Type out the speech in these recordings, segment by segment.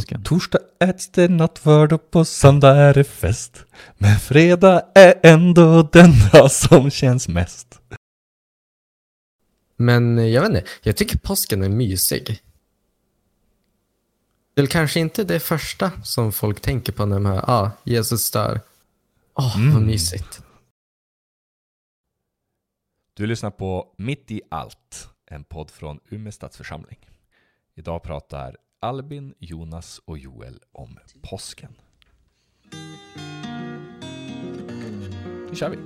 påsken? Torsdag äts det nattvard och på söndag är det fest. Men fredag är ändå den dag som känns mest. Men jag vet inte, jag tycker påsken är mysig. Det är kanske inte det första som folk tänker på när de hör ah, Jesus dör. Åh, vad Mm. mysigt. Du lyssnar på Mitt i allt, en podd från Umeå stadsförsamling. Idag pratar Albin, Jonas och Joel om påsken. Nu kör vi!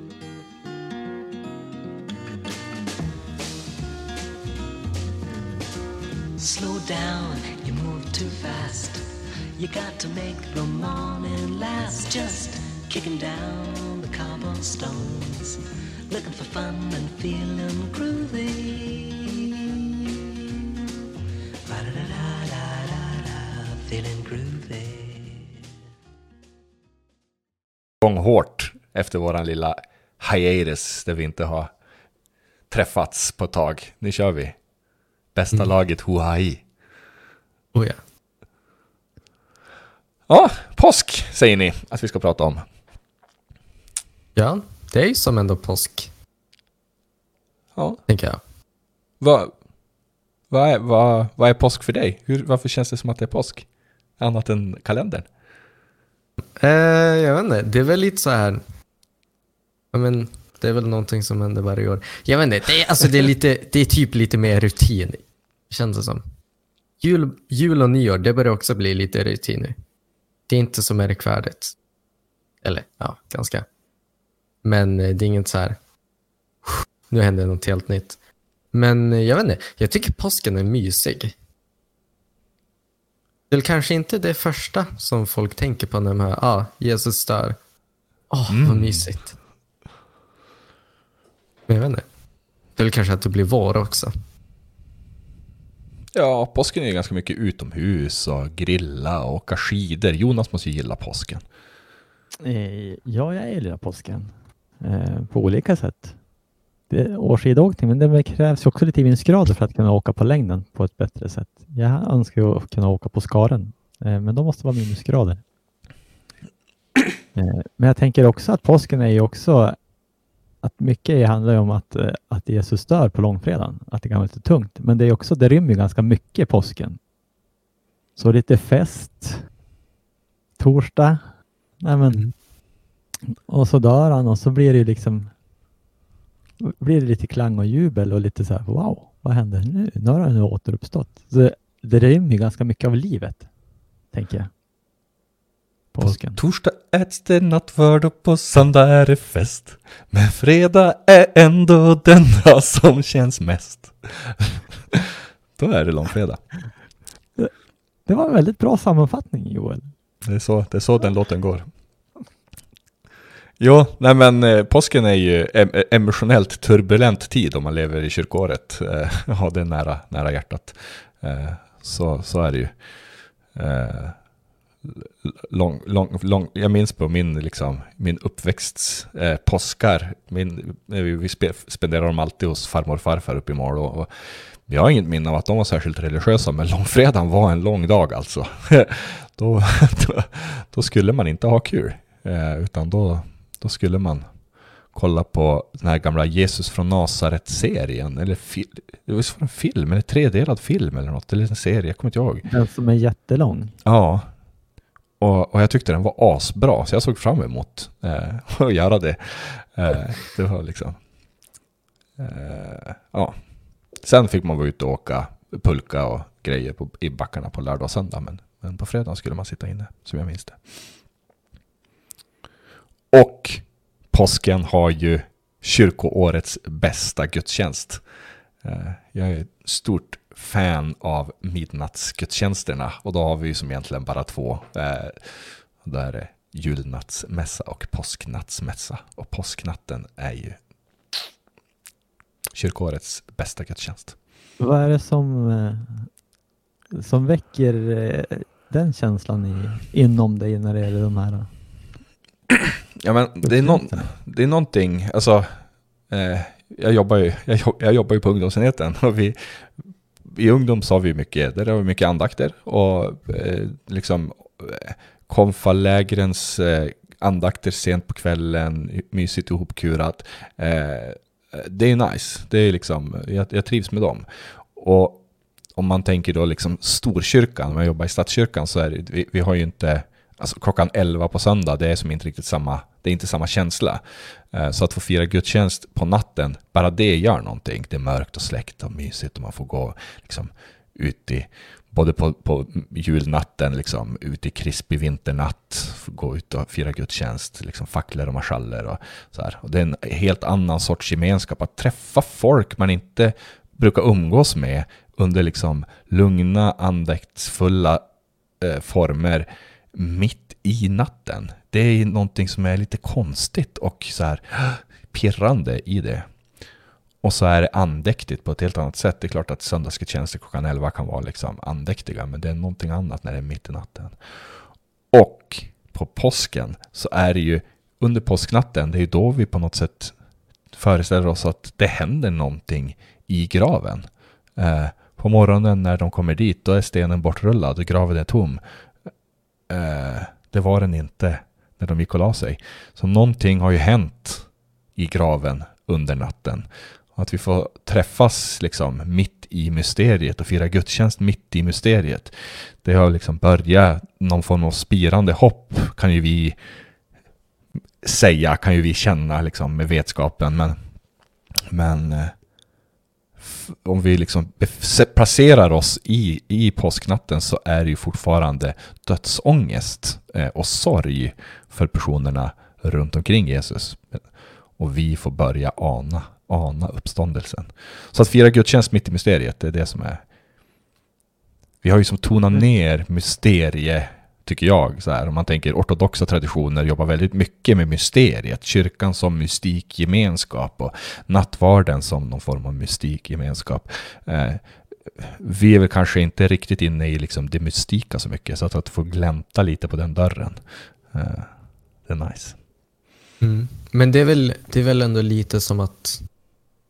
Slow down, you move too fast. You got to make the morning last. Just kicking down the cobblestones, looking for fun and feeling groovy. Hårt efter våran lilla hiatus där vi inte har träffats på ett tag. Nu kör vi! Bästa laget Huai. Oh, ja. Ja, påsk säger ni att vi ska prata om. ja, det är ju som ändå påsk, Ja, tänker jag. vad, vad, är, vad, vad är påsk för dig? Hur, varför känns det som att det är påsk? Annat än kalendern? Eh, jag vet inte, det är väl lite så här. Ja, men det är väl någonting som händer varje år. Jag vet inte, det är, alltså, det är, lite, det är typ lite mer rutin. Känns det som. Jul, jul och nyår, det börjar också bli lite rutin nu. Det är inte så märkvärdigt. Eller, ja, ganska. Men eh, det är inget så här. Nu händer något helt nytt. Men eh, jag vet inte, jag tycker påsken är mysig. Det är väl kanske inte det första som folk tänker på när de hör ah, Jesus dör. Åh, vad mysigt. Men jag vet inte. Det är väl kanske att det blir vår också. Ja, påsken är ju ganska mycket utomhus och grilla och åka skidor. Jonas måste ju gilla påsken. Eh, ja, jag gillar påsken eh, på olika sätt. Det är årsskidåkning, men det krävs också lite minusgrader för att kunna åka på längden på ett bättre sätt. Jag önskar ju att kunna åka på skaren, eh, men då måste det vara minusgrader. Eh, men jag tänker också att påsken är ju också att mycket handlar ju om att, eh, att Jesus dör på långfredagen, att det kan vara lite tungt. Men det är också, det rymmer ju ganska mycket påsken. Så lite fest, torsdag, nej men, Mm. och så dör han och så blir det ju liksom blir det lite klang och jubel och lite så här wow, vad händer nu? Nu har nu återuppstått. Så det, det rymmer ju ganska mycket av livet, tänker jag. Påsken. På torsdag äts det nattvard och på söndag är det fest. Men fredag är ändå den dag som känns mest. Då är det långfredag. Det var en väldigt bra sammanfattning Joel. Det är så, det är så den låten går. Jo, nej men eh, påsken är ju em eh, emotionellt turbulent tid om man lever i kyrkåret. Eh, ja, det är nära, nära hjärtat. Eh, så, så är det ju. Eh, lång, lång, lång, jag minns på min, liksom, min uppväxts eh, påskar. Min, eh, vi vi spe, spenderade dem alltid hos farmor och farfar uppe i Malå. Och jag har inget minne av att de var särskilt religiösa, men långfredagen var en lång dag alltså. då, då, då skulle man inte ha kul. Eh, utan då, då skulle man kolla på den här gamla Jesus från Nasaret-serien. Eller det var en film, eller tredelad film eller något. Eller en serie, jag kommer inte ihåg. Den som är jättelång. Ja. Och, och jag tyckte den var asbra, så jag såg fram emot eh, att göra det. Eh, det var liksom... Eh, ja. Sen fick man vara ute och åka pulka och grejer på, i backarna på lördag och söndag. Men, men på fredagen skulle man sitta inne, som jag minns det. Och påsken har ju kyrkoårets bästa gudstjänst. Eh, jag är ett stort fan av midnattsgudstjänsterna och då har vi ju som egentligen bara två. Eh, då är det julnattsmässa och påsknattsmässa. Och påsknatten är ju kyrkoårets bästa gudstjänst. Vad är det som, eh, som väcker den känslan i, inom dig när det gäller de här? Ja men det är, någon, det är någonting, alltså eh, jag, jobbar ju, jag, jobb- jag jobbar ju på ungdomsenheten och vi i ungdom sa vi mycket, där har vi mycket andakter och eh, liksom eh, konfalägrens eh, andakter sent på kvällen, mysigt ihopkurat. Eh, det är nice, det är liksom, jag, jag trivs med dem. Och om man tänker då liksom storkyrkan, om man jobbar i stadskyrkan så är det, vi, vi har ju inte, alltså klockan 11 på söndag, det är som inte riktigt samma, det är inte samma känsla. Eh, så att få fira gudstjänst på natten, bara det gör någonting. Det är mörkt och släckt och mysigt och man får gå liksom ut i, både på, på julnatten, liksom, ut i krispig vinternatt, gå ut och fira gudstjänst, liksom facklor och marschaller och så här. Och det är en helt annan sorts gemenskap, att träffa folk man inte brukar umgås med under liksom lugna, andaktsfulla eh, former mitt i natten. Det är någonting som är lite konstigt och så här pirrande i det. Och så är det andäktigt på ett helt annat sätt. Det är klart att söndagsgudstjänster klockan 11 kan vara liksom andäktiga, men det är någonting annat när det är mitt i natten. Och på påsken så är det ju under påsknatten, det är ju då vi på något sätt föreställer oss att det händer någonting i graven. Eh, på morgonen när de kommer dit, då är stenen bortrullad och graven är tom. Eh, det var den inte när de gick och la sig. Så någonting har ju hänt i graven under natten. Att vi får träffas liksom mitt i mysteriet och fira gudstjänst mitt i mysteriet. Det har liksom börjat någon form av spirande hopp kan ju vi säga, kan ju vi känna liksom med vetskapen. Men, men eh, om vi liksom placerar oss i, i påsknatten så är det ju fortfarande dödsångest eh, och sorg för personerna runt omkring Jesus. Och vi får börja ana, ana uppståndelsen. Så att fira gudstjänst mitt i mysteriet, det är det som är... Vi har ju som tonat ner mysterie, tycker jag. Så här, om man tänker ortodoxa traditioner jobbar väldigt mycket med mysteriet. Kyrkan som mystikgemenskap och nattvarden som någon form av mystikgemenskap. Eh, vi är väl kanske inte riktigt inne i liksom det mystika så mycket, så att, att få glänta lite på den dörren, eh, det är nice. Mm. Men det är, väl, det är väl ändå lite som att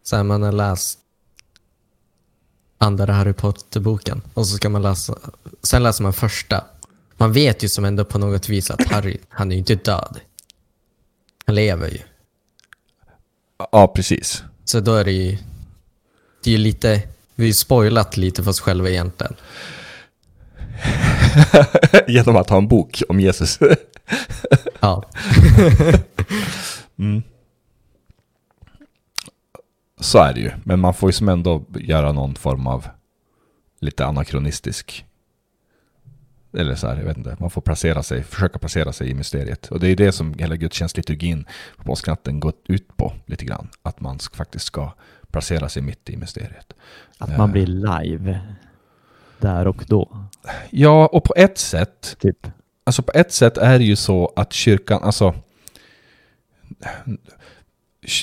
så här, man har läst andra Harry Potter-boken och så ska man läsa, sen läser man första. Man vet ju som ändå på något vis att Harry, han är ju inte död. Han lever ju. Ja, precis. Så då är det ju, det är ju lite, vi har ju spoilat lite för oss själva egentligen. Genom att ha en bok om Jesus. Ja. Mm. Så är det ju, men man får ju som ändå göra någon form av lite anakronistisk eller så här, jag vet inte, man får placera sig, försöka placera sig i mysteriet. Och det är det som hela gudstjänstliturgin på påsknatten går ut på lite grann. Att man sk- faktiskt ska placera sig mitt i mysteriet. Att man blir live där och då. Ja, och på ett sätt Typ. Alltså på ett sätt är det ju så att kyrkan, alltså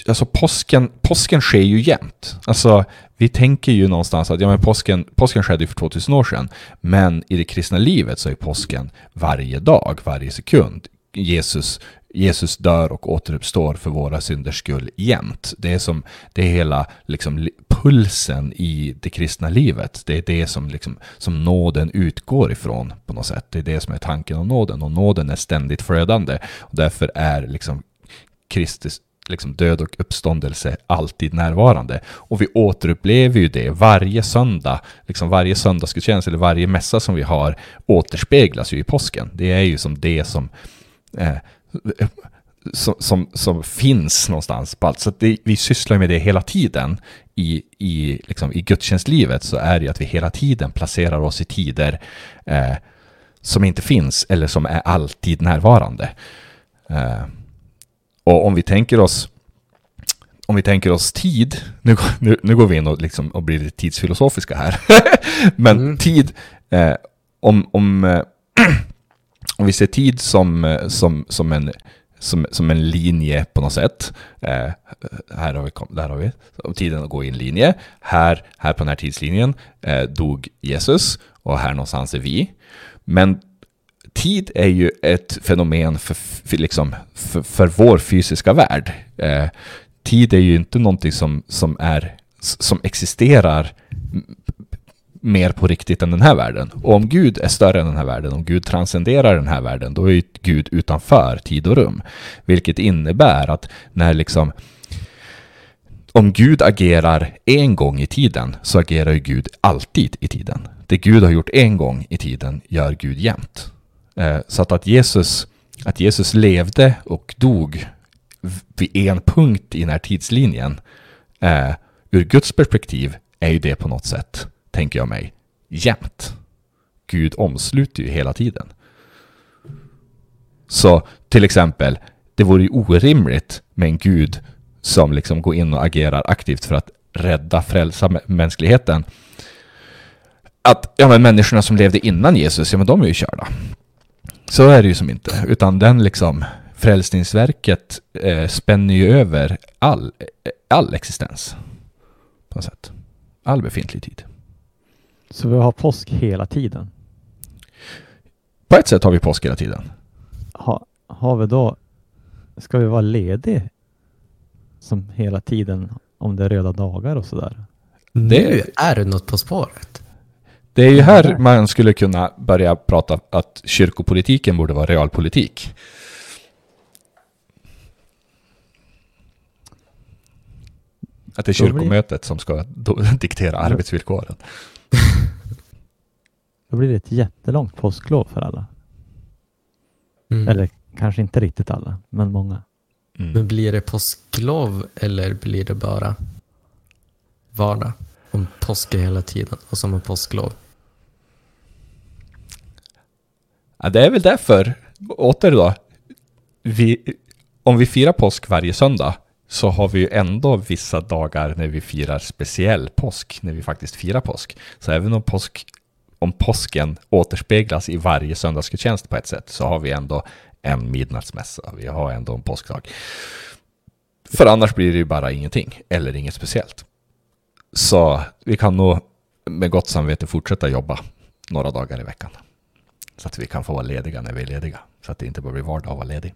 Alltså påsken, påsken sker ju jämt. Alltså vi tänker ju någonstans att ja, men påsken, påsken skedde ju för 2000 år sedan. Men i det kristna livet så är påsken varje dag, varje sekund. Jesus, Jesus dör och återuppstår för våra synders skull jämt. Det är som, det är hela liksom pulsen i det kristna livet. Det är det som, liksom, som nåden utgår ifrån på något sätt. Det är det som är tanken om nåden. Och nåden är ständigt flödande. Och därför är liksom Kristus liksom död och uppståndelse alltid närvarande. Och vi återupplever ju det varje söndag, liksom varje söndagsgudstjänst eller varje mässa som vi har återspeglas ju i påsken. Det är ju som det som, eh, som, som, som finns någonstans på allt. Så att det, vi sysslar med det hela tiden i, i, liksom, i gudstjänstlivet så är det ju att vi hela tiden placerar oss i tider eh, som inte finns eller som är alltid närvarande. Eh, och om vi tänker oss om vi tänker oss tid, nu, nu, nu går vi in och, liksom, och blir lite tidsfilosofiska här. Men Mm. tid, eh, om, om, eh, om vi ser tid som, eh, som, som, en, som, som en linje på något sätt. Eh, här har vi, där har vi och tiden går i en linje. Här, här på den här tidslinjen eh, dog Jesus och här någonstans är vi. Men tid är ju ett fenomen för, för, liksom, för, för vår fysiska värld. Eh, tid är ju inte någonting som, som, är, som existerar mer på riktigt än den här världen. Och om Gud är större än den här världen, om Gud transcenderar den här världen, då är ju Gud utanför tid och rum. Vilket innebär att när liksom om Gud agerar en gång i tiden så agerar ju Gud alltid i tiden. Det Gud har gjort en gång i tiden gör Gud jämt. Eh, så att, att, Jesus, att Jesus levde och dog vid en punkt i den här tidslinjen eh, ur Guds perspektiv är ju det på något sätt, tänker jag mig, jämt. Gud omsluter ju hela tiden. Så till exempel, det vore ju orimligt med en Gud som liksom går in och agerar aktivt för att rädda, frälsa mänskligheten. Att, ja men människorna som levde innan Jesus, ja men de är ju körda. Så är det ju som inte, utan den liksom frälsningsverket eh, spänner ju över all, all existens. På något sätt. All befintlig tid. Så vi har påsk hela tiden? På ett sätt har vi påsk hela tiden. Ha, har vi då, ska vi vara ledig som hela tiden om det är röda dagar och sådär? Nu är det något På spåret. Det är ju här man skulle kunna börja prata att kyrkopolitiken borde vara realpolitik. Att det är kyrkomötet som ska diktera arbetsvillkoren. Då blir det ett jättelångt påsklov för alla. Mm. Eller kanske inte riktigt alla, men många. Mm. Men blir det påsklov eller blir det bara vardag? Om påsk är hela tiden och som en påsklov? Ja, det är väl därför, åter då, vi, om vi firar påsk varje söndag så har vi ju ändå vissa dagar när vi firar speciell påsk, när vi faktiskt firar påsk. Så även om, påsk, om påsken återspeglas i varje söndagsgudstjänst på ett sätt så har vi ändå en midnattsmässa, vi har ändå en påskdag. För annars blir det ju bara ingenting, eller inget speciellt. Så vi kan nog med gott samvete fortsätta jobba några dagar i veckan. Så att vi kan få vara lediga när vi är lediga. Så att det inte bara blir vardag att vara ledig.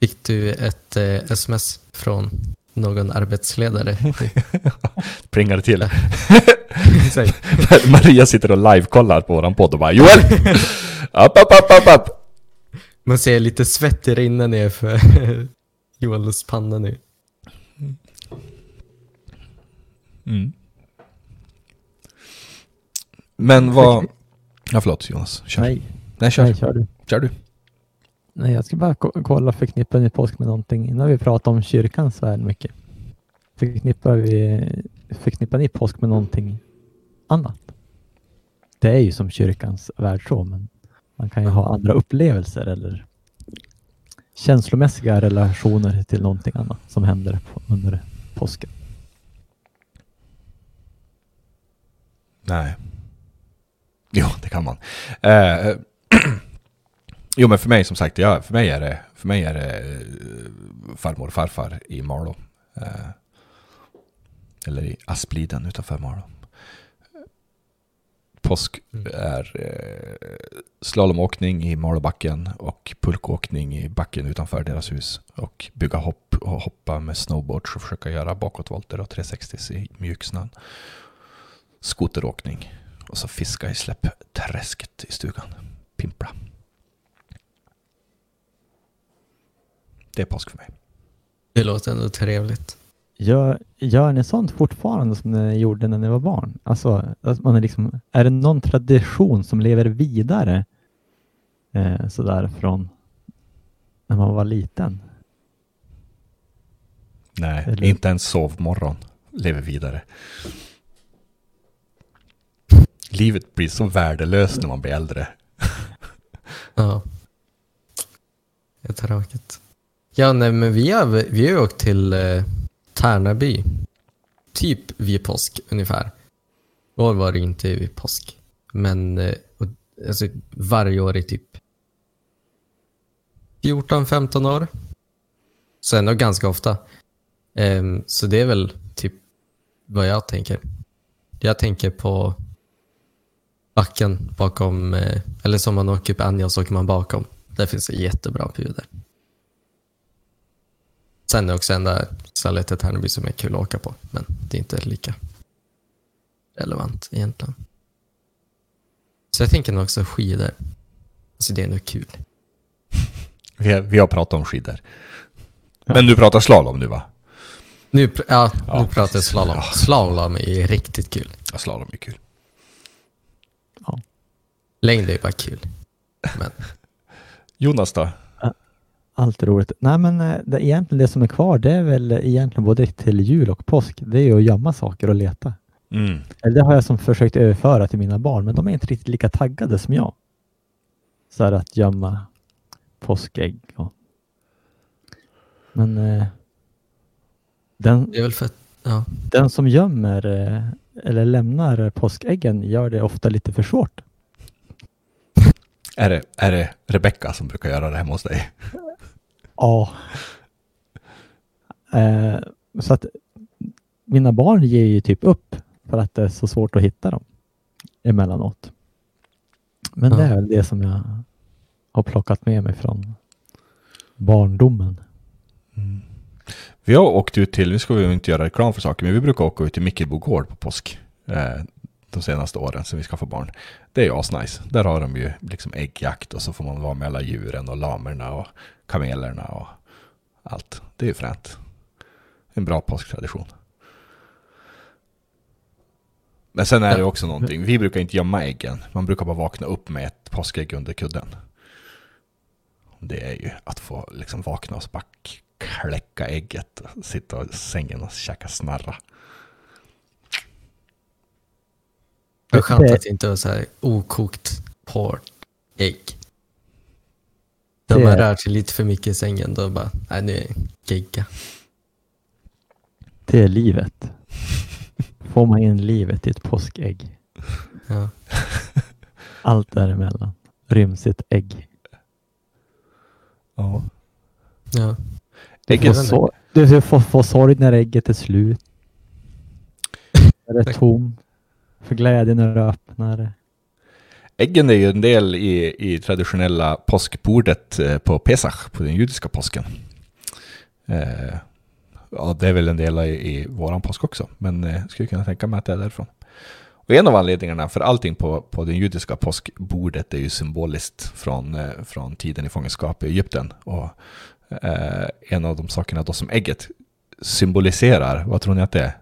Fick du ett eh, sms från någon arbetsledare? Plingar till. Maria sitter och live-kollar på våran podd och bara Joel! Upp, upp, upp, upp, upp! Man ser lite svett rinna ner för Joels panna nu. Mm. Men vad... Ja, förlåt Jonas. Kör. Nej. Nej, kör. Nej, kör du. Kör du. Nej, jag ska bara kolla, förknippar ni påsk med någonting innan vi pratar om kyrkans värld mycket? Förknippar, vi, förknippar ni påsk med någonting annat? Det är ju som kyrkans värld så, men man kan ju ha andra upplevelser eller känslomässiga relationer till någonting annat som händer under påsken. Nej. Jo, det kan man. Eh, Jo men för mig som sagt, ja, för mig är det, för mig är det uh, farmor och farfar i Malå. Uh, eller i Aspliden utanför Malå. Påsk mm. är uh, slalomåkning i Malåbacken och pulkåkning i backen utanför deras hus. Och bygga hopp och hoppa med snowboards och försöka göra bakåtvolter och 360 i mjuksnön. Skoteråkning och så fiska i släppträsket i stugan. Pimpla. Det är påsk för mig. Det låter ändå trevligt. Gör, gör ni sånt fortfarande som ni gjorde när ni var barn? Alltså, att man är, liksom, är det någon tradition som lever vidare eh, sådär från när man var liten? Nej, Eller? inte ens sovmorgon lever vidare. Livet blir så värdelöst när man blir äldre. ja. Det är tråkigt. Ja, nej, men vi har, vi har åkt till eh, Tärnaby. Typ vid påsk ungefär. År var det inte vid påsk. Men eh, alltså, varje år i typ 14-15 år. Så ändå ganska ofta. Eh, så det är väl typ vad jag tänker. Jag tänker på backen bakom, eh, eller som man åker upp Anja så åker man bakom. Där finns det jättebra puder. Sen är också enda stället i Tärnaby som är kul att åka på, men det är inte lika. relevant egentligen. Så jag tänker nog också skidor. Alltså det är nog kul. Vi, har- vi har pratat om skidor. Men du pratar slalom nu va? Nu, pr- ja, Ja, nu pratar jag slalom. Slalom är riktigt kul. Ja, slalom är kul. Längd är bara kul. Men Jonas då? Allt är roligt. Nej men eh, det, egentligen det som är kvar det är väl egentligen både till jul och påsk. Det är ju att gömma saker och leta. Mm. Eller det har jag som försökt överföra till mina barn men de är inte riktigt lika taggade som jag. Så här att gömma påskägg. Och... Men eh, den, det är väl för ja. den som gömmer eh, eller lämnar påskäggen gör det ofta lite för svårt. Är det, är det Rebecka som brukar göra det hemma hos dig? Ja. Eh, så att mina barn ger ju typ upp för att det är så svårt att hitta dem emellanåt. Men det Ja. är väl det som jag har plockat med mig från barndomen. Vi har åkt ut till, nu ska vi inte göra reklam för saker, men vi brukar åka ut till Mickelbo gård på påsk. Eh, de senaste åren sen vi få barn. Det är ju asnice. Där har de ju liksom äggjakt och så får man vara med alla djuren och lamerna och kamelerna och allt. Det är ju fränt. En bra påsktradition. Men sen är det också någonting, vi brukar inte gömma äggen. Man brukar bara vakna upp med ett påskägg under kudden. Det är ju att få liksom vakna och så bara kläcka ägget. och Sitta i sängen och käka snarra. Det är skönt Det- att det inte var så här okokt hårt ägg. När Det- man rör sig lite för mycket i sängen, då bara, nej nu är jag gegga. Det är livet. Får man in livet i ett påskägg. Ja. Allt däremellan ryms i ett ägg. Ja. Ja. Du får, sor- du får, får sorg när ägget är slut. När det är tomt. För glädjen när du öppnar äggen är ju en del i, i traditionella påskbordet eh, på Pesach, på den judiska påsken. Eh, ja, det är väl en del i, i våran påsk också, men eh, skulle kunna tänka mig att det är därifrån. Och en av anledningarna för allting på, på det judiska påskbordet är ju symboliskt från, eh, från tiden i fångenskap i Egypten. Och eh, en av de sakerna då som ägget symboliserar, vad tror ni att det är?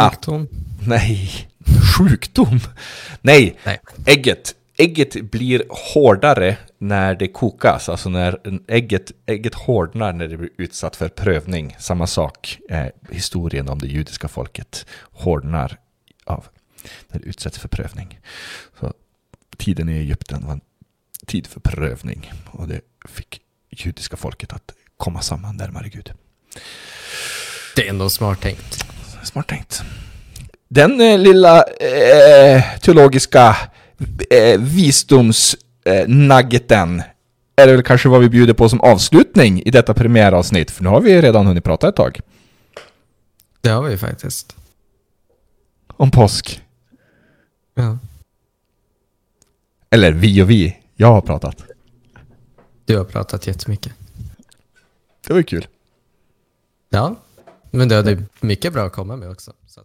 Ah. Sjukdom. Nej, sjukdom. Nej, Nej. ägget. Ägget blir hårdare när det kokas. Alltså när ägget, ägget hårdnar när det blir utsatt för prövning. Samma sak, eh, historien om det judiska folket hårdnar av när det utsätts för prövning. Så tiden i Egypten var en tid för prövning. Och det fick judiska folket att komma samman närmare Gud. Det är ändå smart tänkt. Smart tänkt. Den eh, lilla eh, teologiska eh, visdomsnuggeten är det väl kanske vad vi bjuder på som avslutning i detta premiäravsnitt, för nu har vi redan hunnit prata ett tag Det har vi faktiskt. om påsk. Ja. Eller vi och vi, jag har pratat. Du har pratat jättemycket. Det var kul. Ja, men du hade mycket bra att komma med också. Så.